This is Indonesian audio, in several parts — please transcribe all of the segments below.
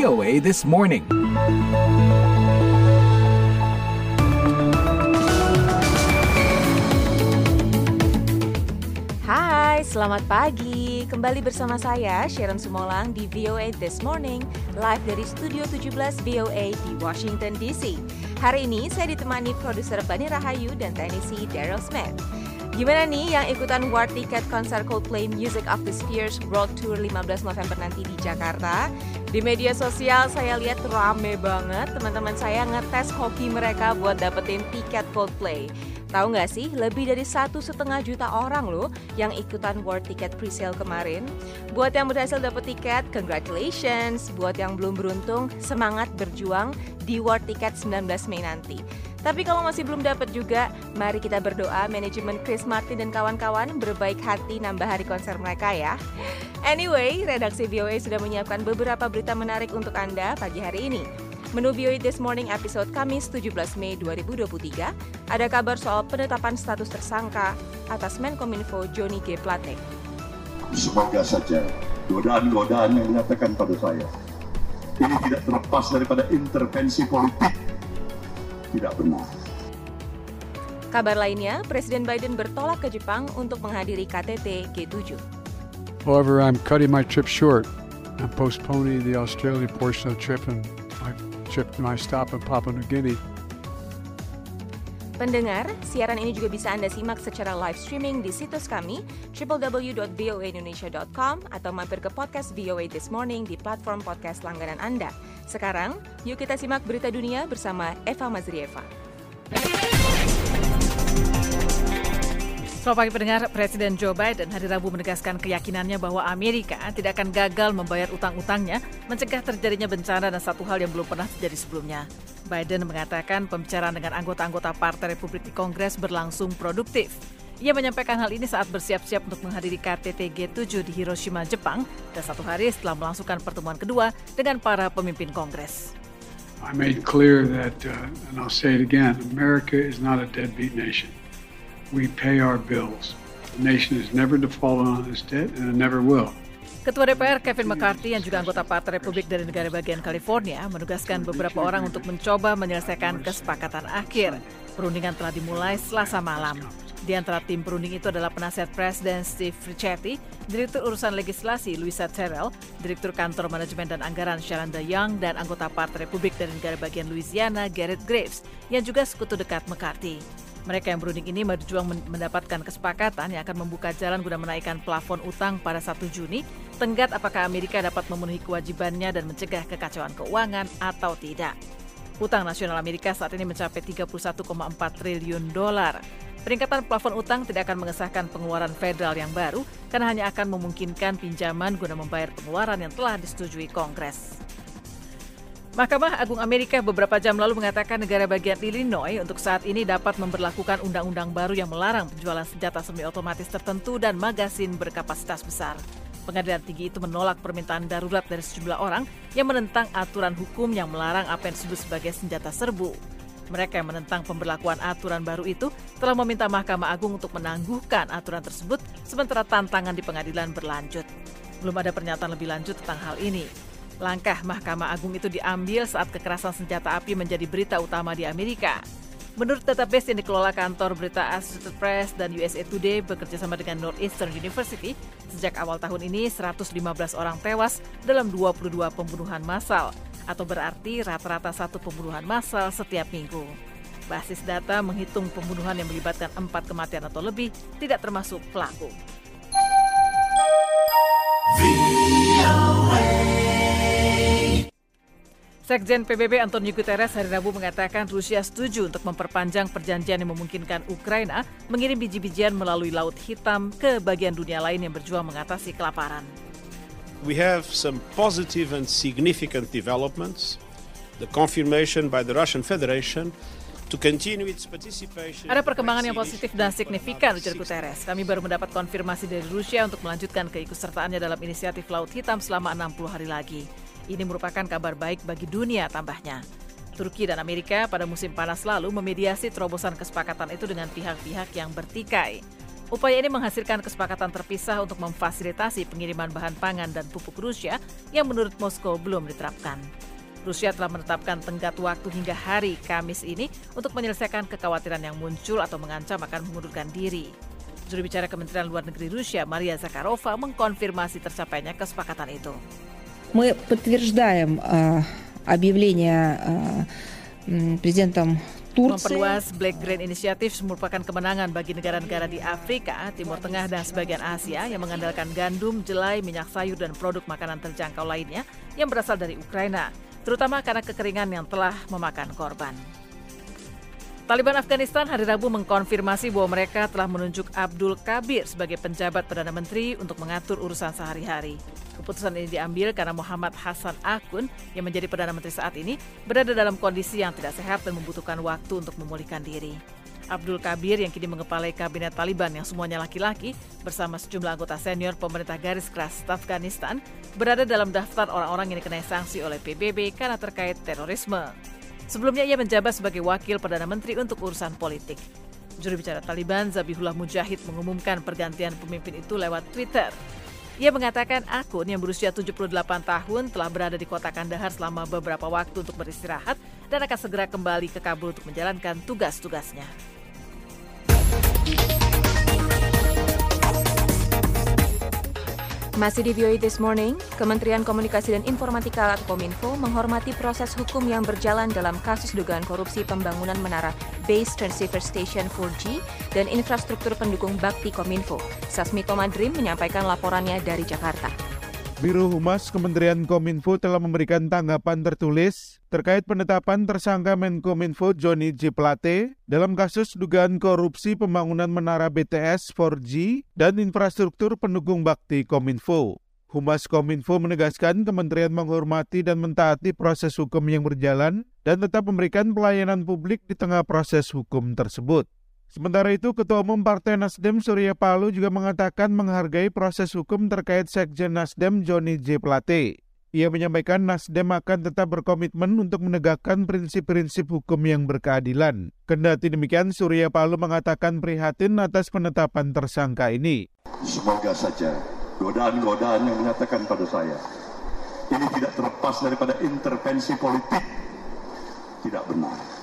VOA This Morning. Hai, selamat pagi. Kembali bersama saya Sharon Sumolang di VOA This Morning, live dari Studio 17 VOA di Washington DC. Hari ini saya ditemani produser Bani Rahayu dan teknisi Daryl Smith. Gimana nih yang ikutan war tiket konser Coldplay Music of the Spheres World Tour 15 November nanti di Jakarta? Di media sosial saya lihat rame banget teman-teman saya ngetes hoki mereka buat dapetin tiket Coldplay. Tahu nggak sih, lebih dari satu setengah juta orang loh yang ikutan World Ticket Presale kemarin. Buat yang berhasil dapet tiket, congratulations. Buat yang belum beruntung, semangat berjuang di World Ticket 19 Mei nanti. Tapi kalau masih belum dapat juga, mari kita berdoa manajemen Chris Martin dan kawan-kawan berbaik hati nambah hari konser mereka ya. Anyway, redaksi VOA sudah menyiapkan beberapa berita menarik untuk Anda pagi hari ini. Menu VOA This Morning episode Kamis 17 Mei 2023 ada kabar soal penetapan status tersangka atas Menkominfo Joni G. Plate. Semoga saja godaan-godaan yang dinyatakan pada saya ini tidak terlepas daripada intervensi politik tidak benar. Kabar lainnya, Presiden Biden bertolak ke Jepang untuk menghadiri KTT G7. However, I'm cutting my trip short. I'm postponing the Australia portion of the trip and my trip to my stop in Papua New Guinea. Pendengar, siaran ini juga bisa Anda simak secara live streaming di situs kami www.voaindonesia.com atau mampir ke podcast VOA This Morning di platform podcast langganan Anda. Sekarang, yuk kita simak berita dunia bersama Eva Mazrieva. Selamat pagi pendengar, Presiden Joe Biden hari Rabu menegaskan keyakinannya bahwa Amerika tidak akan gagal membayar utang-utangnya, mencegah terjadinya bencana dan satu hal yang belum pernah terjadi sebelumnya. Biden mengatakan pembicaraan dengan anggota-anggota Partai Republik di Kongres berlangsung produktif. Ia menyampaikan hal ini saat bersiap-siap untuk menghadiri KTT G7 di Hiroshima, Jepang, dan satu hari setelah melangsungkan pertemuan kedua dengan para pemimpin Kongres. I made clear that, uh, and I'll say it again, America is not a deadbeat nation. We pay our bills. The nation has never defaulted on its debt and it never will. Ketua DPR Kevin McCarthy yang juga anggota Partai Republik dari negara bagian California menugaskan beberapa orang untuk mencoba menyelesaikan kesepakatan akhir. Perundingan telah dimulai selasa malam. Di antara tim perunding itu adalah penasihat Presiden Steve Ricchetti, Direktur Urusan Legislasi Luisa Terrell, Direktur Kantor Manajemen dan Anggaran Shalanda Young, dan anggota Partai Republik dari negara bagian Louisiana Garrett Graves, yang juga sekutu dekat McCarthy. Mereka yang berunding ini berjuang mendapatkan kesepakatan yang akan membuka jalan guna menaikkan plafon utang pada 1 Juni, tenggat apakah Amerika dapat memenuhi kewajibannya dan mencegah kekacauan keuangan atau tidak. Utang nasional Amerika saat ini mencapai 31,4 triliun dolar. Peningkatan plafon utang tidak akan mengesahkan pengeluaran federal yang baru karena hanya akan memungkinkan pinjaman guna membayar pengeluaran yang telah disetujui Kongres. Mahkamah Agung Amerika beberapa jam lalu mengatakan negara bagian Illinois untuk saat ini dapat memperlakukan undang-undang baru yang melarang penjualan senjata semi otomatis tertentu dan magasin berkapasitas besar. Pengadilan tinggi itu menolak permintaan darurat dari sejumlah orang yang menentang aturan hukum yang melarang apa yang disebut sebagai senjata serbu. Mereka yang menentang pemberlakuan aturan baru itu telah meminta Mahkamah Agung untuk menangguhkan aturan tersebut sementara tantangan di pengadilan berlanjut. Belum ada pernyataan lebih lanjut tentang hal ini. Langkah Mahkamah Agung itu diambil saat kekerasan senjata api menjadi berita utama di Amerika. Menurut database yang dikelola kantor berita Associated Press dan USA Today bekerjasama dengan Northeastern University, sejak awal tahun ini 115 orang tewas dalam 22 pembunuhan massal, atau berarti rata-rata satu pembunuhan massal setiap minggu. Basis data menghitung pembunuhan yang melibatkan empat kematian atau lebih tidak termasuk pelaku. Sekjen PBB Antonio Guterres hari Rabu mengatakan Rusia setuju untuk memperpanjang perjanjian yang memungkinkan Ukraina mengirim biji-bijian melalui Laut Hitam ke bagian dunia lain yang berjuang mengatasi kelaparan. We have some positive and significant developments. The confirmation by the Russian Federation to continue its participation. Ada perkembangan yang positif dan signifikan, ujar Guterres. Kami baru mendapat konfirmasi dari Rusia untuk melanjutkan keikutsertaannya dalam inisiatif Laut Hitam selama 60 hari lagi. Ini merupakan kabar baik bagi dunia tambahnya. Turki dan Amerika pada musim panas lalu memediasi terobosan kesepakatan itu dengan pihak-pihak yang bertikai. Upaya ini menghasilkan kesepakatan terpisah untuk memfasilitasi pengiriman bahan pangan dan pupuk Rusia yang menurut Moskow belum diterapkan. Rusia telah menetapkan tenggat waktu hingga hari Kamis ini untuk menyelesaikan kekhawatiran yang muncul atau mengancam akan mengundurkan diri. Juru bicara Kementerian Luar Negeri Rusia, Maria Zakharova, mengkonfirmasi tercapainya kesepakatan itu. Мы подтверждаем объявление президентом Memperluas Black Grain Initiative merupakan kemenangan bagi negara-negara di Afrika, Timur Tengah, dan sebagian Asia yang mengandalkan gandum, jelai, minyak sayur, dan produk makanan terjangkau lainnya yang berasal dari Ukraina, terutama karena kekeringan yang telah memakan korban. Taliban Afghanistan hari Rabu mengkonfirmasi bahwa mereka telah menunjuk Abdul Kabir sebagai penjabat Perdana Menteri untuk mengatur urusan sehari-hari. Keputusan ini diambil karena Muhammad Hassan Akun yang menjadi Perdana Menteri saat ini berada dalam kondisi yang tidak sehat dan membutuhkan waktu untuk memulihkan diri. Abdul Kabir yang kini mengepalai kabinet Taliban yang semuanya laki-laki bersama sejumlah anggota senior pemerintah garis keras Afghanistan berada dalam daftar orang-orang yang dikenai sanksi oleh PBB karena terkait terorisme. Sebelumnya ia menjabat sebagai wakil Perdana Menteri untuk urusan politik. Juru bicara Taliban Zabihullah Mujahid mengumumkan pergantian pemimpin itu lewat Twitter. Ia mengatakan akun yang berusia 78 tahun telah berada di kota Kandahar selama beberapa waktu untuk beristirahat dan akan segera kembali ke Kabul untuk menjalankan tugas-tugasnya. Masih di VOA This Morning, Kementerian Komunikasi dan Informatika atau Kominfo menghormati proses hukum yang berjalan dalam kasus dugaan korupsi pembangunan menara Base Transceiver Station 4G dan infrastruktur pendukung bakti Kominfo. Sasmito Madrim menyampaikan laporannya dari Jakarta. Biro Humas Kementerian Kominfo telah memberikan tanggapan tertulis terkait penetapan tersangka Menkominfo Joni J. Plate dalam kasus dugaan korupsi pembangunan menara BTS 4G dan infrastruktur pendukung bakti Kominfo. Humas Kominfo menegaskan kementerian menghormati dan mentaati proses hukum yang berjalan dan tetap memberikan pelayanan publik di tengah proses hukum tersebut. Sementara itu, Ketua Umum Partai Nasdem Surya Paloh juga mengatakan menghargai proses hukum terkait Sekjen Nasdem Joni J. Plate. Ia menyampaikan Nasdem akan tetap berkomitmen untuk menegakkan prinsip-prinsip hukum yang berkeadilan. Kendati demikian, Surya Paloh mengatakan prihatin atas penetapan tersangka ini. Semoga saja godaan-godaan yang menyatakan pada saya ini tidak terlepas daripada intervensi politik tidak benar.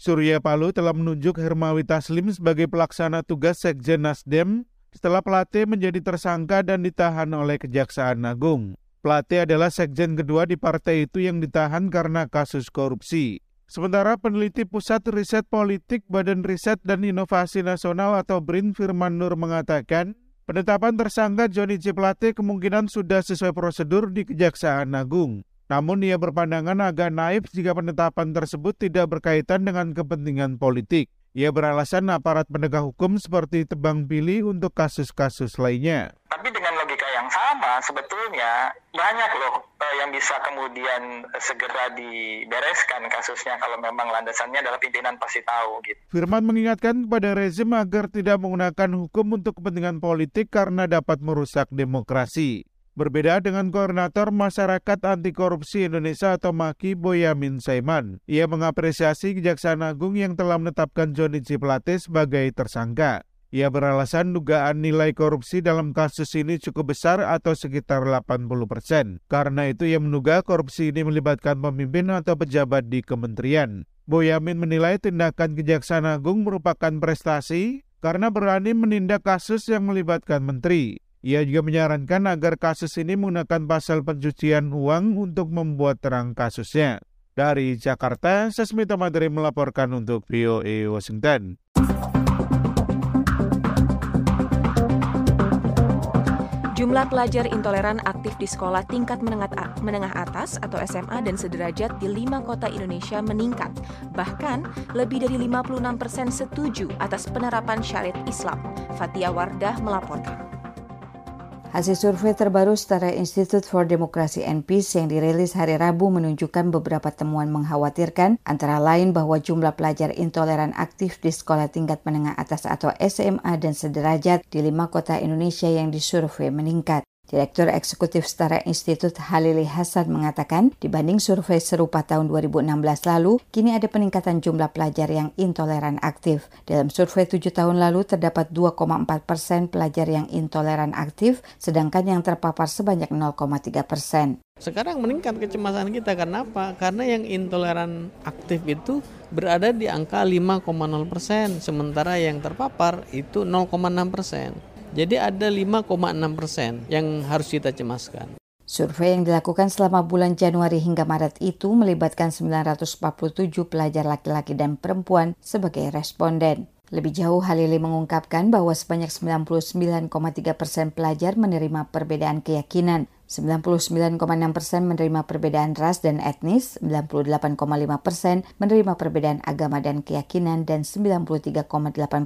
Surya Paloh telah menunjuk Hermawi Taslim sebagai pelaksana tugas Sekjen Nasdem setelah Plate menjadi tersangka dan ditahan oleh Kejaksaan Agung. Plate adalah sekjen kedua di partai itu yang ditahan karena kasus korupsi. Sementara peneliti Pusat Riset Politik Badan Riset dan Inovasi Nasional atau BRIN Firman Nur mengatakan, penetapan tersangka Joni J. Plate kemungkinan sudah sesuai prosedur di Kejaksaan Agung. Namun ia berpandangan agak naif jika penetapan tersebut tidak berkaitan dengan kepentingan politik. Ia beralasan aparat penegak hukum seperti tebang pilih untuk kasus-kasus lainnya. Tapi dengan logika yang sama, sebetulnya banyak loh yang bisa kemudian segera dibereskan kasusnya kalau memang landasannya adalah pimpinan pasti tahu. Gitu. Firman mengingatkan kepada rezim agar tidak menggunakan hukum untuk kepentingan politik karena dapat merusak demokrasi. Berbeda dengan Koordinator Masyarakat Anti Korupsi Indonesia atau MAKI Boyamin Saiman. Ia mengapresiasi Kejaksaan Agung yang telah menetapkan Joni J. Plate sebagai tersangka. Ia beralasan dugaan nilai korupsi dalam kasus ini cukup besar atau sekitar 80 persen. Karena itu ia menduga korupsi ini melibatkan pemimpin atau pejabat di kementerian. Boyamin menilai tindakan Kejaksaan Agung merupakan prestasi karena berani menindak kasus yang melibatkan menteri. Ia juga menyarankan agar kasus ini menggunakan pasal pencucian uang untuk membuat terang kasusnya. Dari Jakarta, Sesmita Madri melaporkan untuk VOA Washington. Jumlah pelajar intoleran aktif di sekolah tingkat menengah, menengah atas atau SMA dan sederajat di lima kota Indonesia meningkat. Bahkan, lebih dari 56 persen setuju atas penerapan syariat Islam. Fatia Wardah melaporkan. Hasil survei terbaru setara Institute for Democracy and Peace yang dirilis hari Rabu menunjukkan beberapa temuan mengkhawatirkan, antara lain bahwa jumlah pelajar intoleran aktif di sekolah tingkat menengah atas atau SMA dan sederajat di lima kota Indonesia yang disurvei meningkat. Direktur Eksekutif Setara Institut Halili Hasan mengatakan, dibanding survei serupa tahun 2016 lalu, kini ada peningkatan jumlah pelajar yang intoleran aktif. Dalam survei tujuh tahun lalu terdapat 2,4 persen pelajar yang intoleran aktif, sedangkan yang terpapar sebanyak 0,3 persen. Sekarang meningkat kecemasan kita karena apa? Karena yang intoleran aktif itu berada di angka 5,0 persen, sementara yang terpapar itu 0,6 persen. Jadi ada 5,6 persen yang harus kita cemaskan. Survei yang dilakukan selama bulan Januari hingga Maret itu melibatkan 947 pelajar laki-laki dan perempuan sebagai responden. Lebih jauh, Halili mengungkapkan bahwa sebanyak 99,3 persen pelajar menerima perbedaan keyakinan, 99,6 persen menerima perbedaan ras dan etnis, 98,5 persen menerima perbedaan agama dan keyakinan, dan 93,8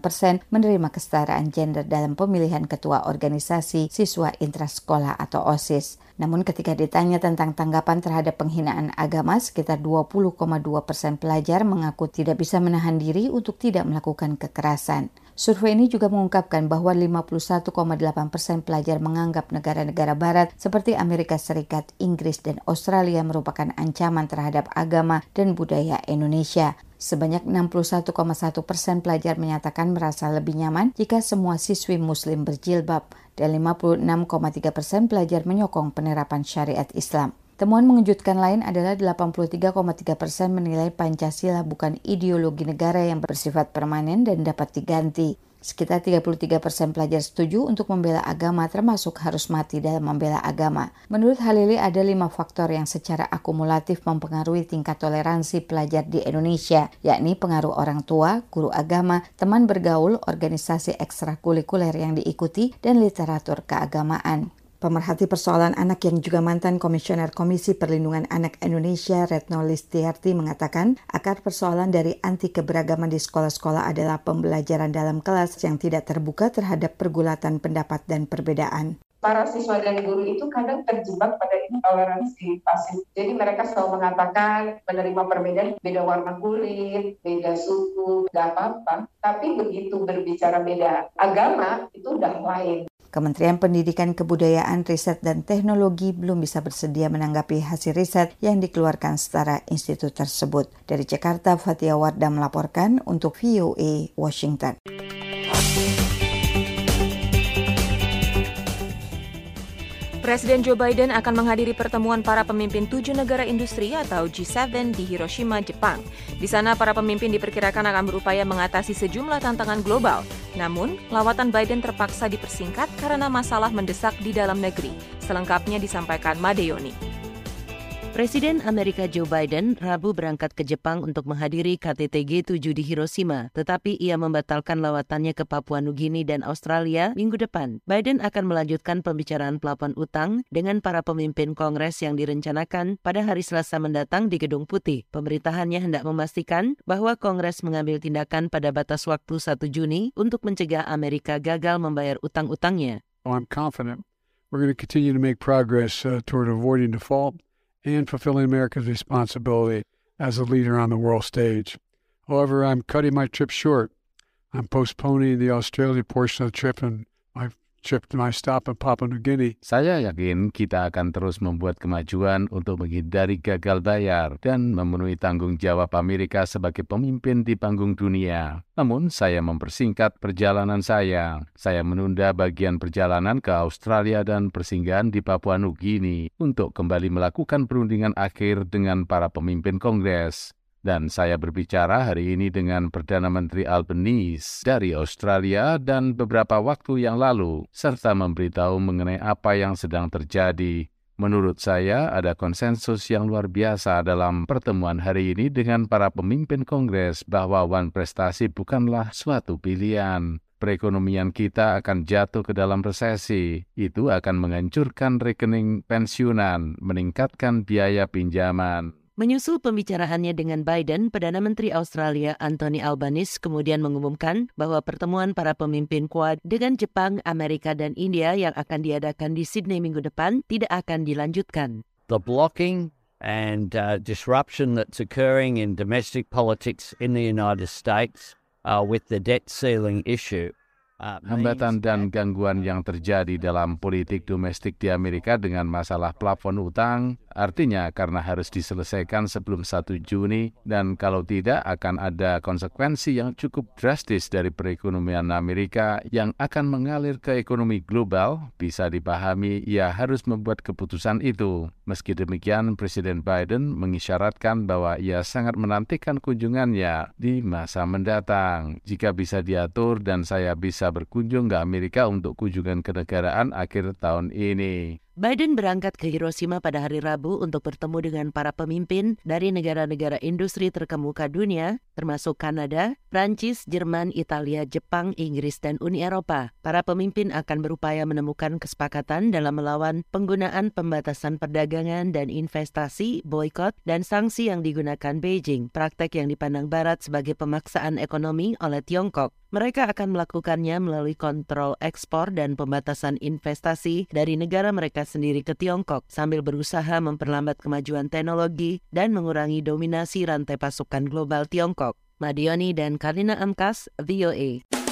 persen menerima kesetaraan gender dalam pemilihan ketua organisasi siswa intrasekolah atau OSIS. Namun ketika ditanya tentang tanggapan terhadap penghinaan agama, sekitar 20,2 persen pelajar mengaku tidak bisa menahan diri untuk tidak melakukan kekerasan. Survei ini juga mengungkapkan bahwa 51,8 persen pelajar menganggap negara-negara barat seperti Amerika Serikat, Inggris, dan Australia merupakan ancaman terhadap agama dan budaya Indonesia. Sebanyak 61,1 persen pelajar menyatakan merasa lebih nyaman jika semua siswi muslim berjilbab dan 56,3 persen pelajar menyokong penerapan syariat Islam. Temuan mengejutkan lain adalah 83,3 persen menilai Pancasila bukan ideologi negara yang bersifat permanen dan dapat diganti. Sekitar 33 persen pelajar setuju untuk membela agama termasuk harus mati dalam membela agama. Menurut Halili ada lima faktor yang secara akumulatif mempengaruhi tingkat toleransi pelajar di Indonesia, yakni pengaruh orang tua, guru agama, teman bergaul, organisasi ekstrakurikuler yang diikuti, dan literatur keagamaan. Pemerhati persoalan anak yang juga mantan Komisioner Komisi Perlindungan Anak Indonesia Retno Listiarti mengatakan akar persoalan dari anti keberagaman di sekolah-sekolah adalah pembelajaran dalam kelas yang tidak terbuka terhadap pergulatan pendapat dan perbedaan para siswa dan guru itu kadang terjebak pada intoleransi pasif. Jadi mereka selalu mengatakan menerima perbedaan beda warna kulit, beda suku, gak apa-apa. Tapi begitu berbicara beda agama itu udah lain. Kementerian Pendidikan Kebudayaan, Riset dan Teknologi belum bisa bersedia menanggapi hasil riset yang dikeluarkan setara institut tersebut. Dari Jakarta, Fatia Wardah melaporkan untuk VOA Washington. Presiden Joe Biden akan menghadiri pertemuan para pemimpin tujuh negara industri atau G7 di Hiroshima, Jepang. Di sana, para pemimpin diperkirakan akan berupaya mengatasi sejumlah tantangan global. Namun, lawatan Biden terpaksa dipersingkat karena masalah mendesak di dalam negeri. Selengkapnya disampaikan Madeoni. Presiden Amerika Joe Biden Rabu berangkat ke Jepang untuk menghadiri KTT G7 di Hiroshima, tetapi ia membatalkan lawatannya ke Papua Nugini dan Australia minggu depan. Biden akan melanjutkan pembicaraan pelabuhan utang dengan para pemimpin Kongres yang direncanakan pada hari Selasa mendatang di Gedung Putih. Pemerintahannya hendak memastikan bahwa Kongres mengambil tindakan pada batas waktu 1 Juni untuk mencegah Amerika gagal membayar utang-utangnya. I'm confident we're going to continue to make progress uh, toward avoiding default. And fulfilling America's responsibility as a leader on the world stage. However, I'm cutting my trip short. I'm postponing the Australia portion of the trip and my Saya yakin kita akan terus membuat kemajuan untuk menghindari gagal bayar dan memenuhi tanggung jawab Amerika sebagai pemimpin di panggung dunia. Namun, saya mempersingkat perjalanan saya. Saya menunda bagian perjalanan ke Australia dan persinggahan di Papua New Guinea untuk kembali melakukan perundingan akhir dengan para pemimpin Kongres. Dan saya berbicara hari ini dengan Perdana Menteri Albanese dari Australia dan beberapa waktu yang lalu, serta memberitahu mengenai apa yang sedang terjadi. Menurut saya, ada konsensus yang luar biasa dalam pertemuan hari ini dengan para pemimpin Kongres bahwa One Prestasi bukanlah suatu pilihan. Perekonomian kita akan jatuh ke dalam resesi. Itu akan menghancurkan rekening pensiunan, meningkatkan biaya pinjaman Menyusul pembicaraannya dengan Biden, Perdana Menteri Australia Anthony Albanese kemudian mengumumkan bahwa pertemuan para pemimpin Quad dengan Jepang, Amerika, dan India yang akan diadakan di Sydney minggu depan tidak akan dilanjutkan. The blocking and uh, disruption that's occurring in domestic politics in the United States uh, with the debt ceiling issue Hambatan dan gangguan yang terjadi dalam politik domestik di Amerika dengan masalah plafon utang artinya karena harus diselesaikan sebelum 1 Juni dan kalau tidak akan ada konsekuensi yang cukup drastis dari perekonomian Amerika yang akan mengalir ke ekonomi global bisa dipahami ia harus membuat keputusan itu. Meski demikian Presiden Biden mengisyaratkan bahwa ia sangat menantikan kunjungannya di masa mendatang. Jika bisa diatur dan saya bisa berkunjung ke Amerika untuk kunjungan kenegaraan akhir tahun ini. Biden berangkat ke Hiroshima pada hari Rabu untuk bertemu dengan para pemimpin dari negara-negara industri terkemuka dunia, termasuk Kanada, Prancis, Jerman, Italia, Jepang, Inggris, dan Uni Eropa. Para pemimpin akan berupaya menemukan kesepakatan dalam melawan penggunaan pembatasan perdagangan dan investasi, boykot, dan sanksi yang digunakan Beijing, praktek yang dipandang Barat sebagai pemaksaan ekonomi oleh Tiongkok. Mereka akan melakukannya melalui kontrol ekspor dan pembatasan investasi dari negara mereka sendiri ke Tiongkok sambil berusaha memperlambat kemajuan teknologi dan mengurangi dominasi rantai pasokan global Tiongkok. Madioni dan Karina Amkas, VOA.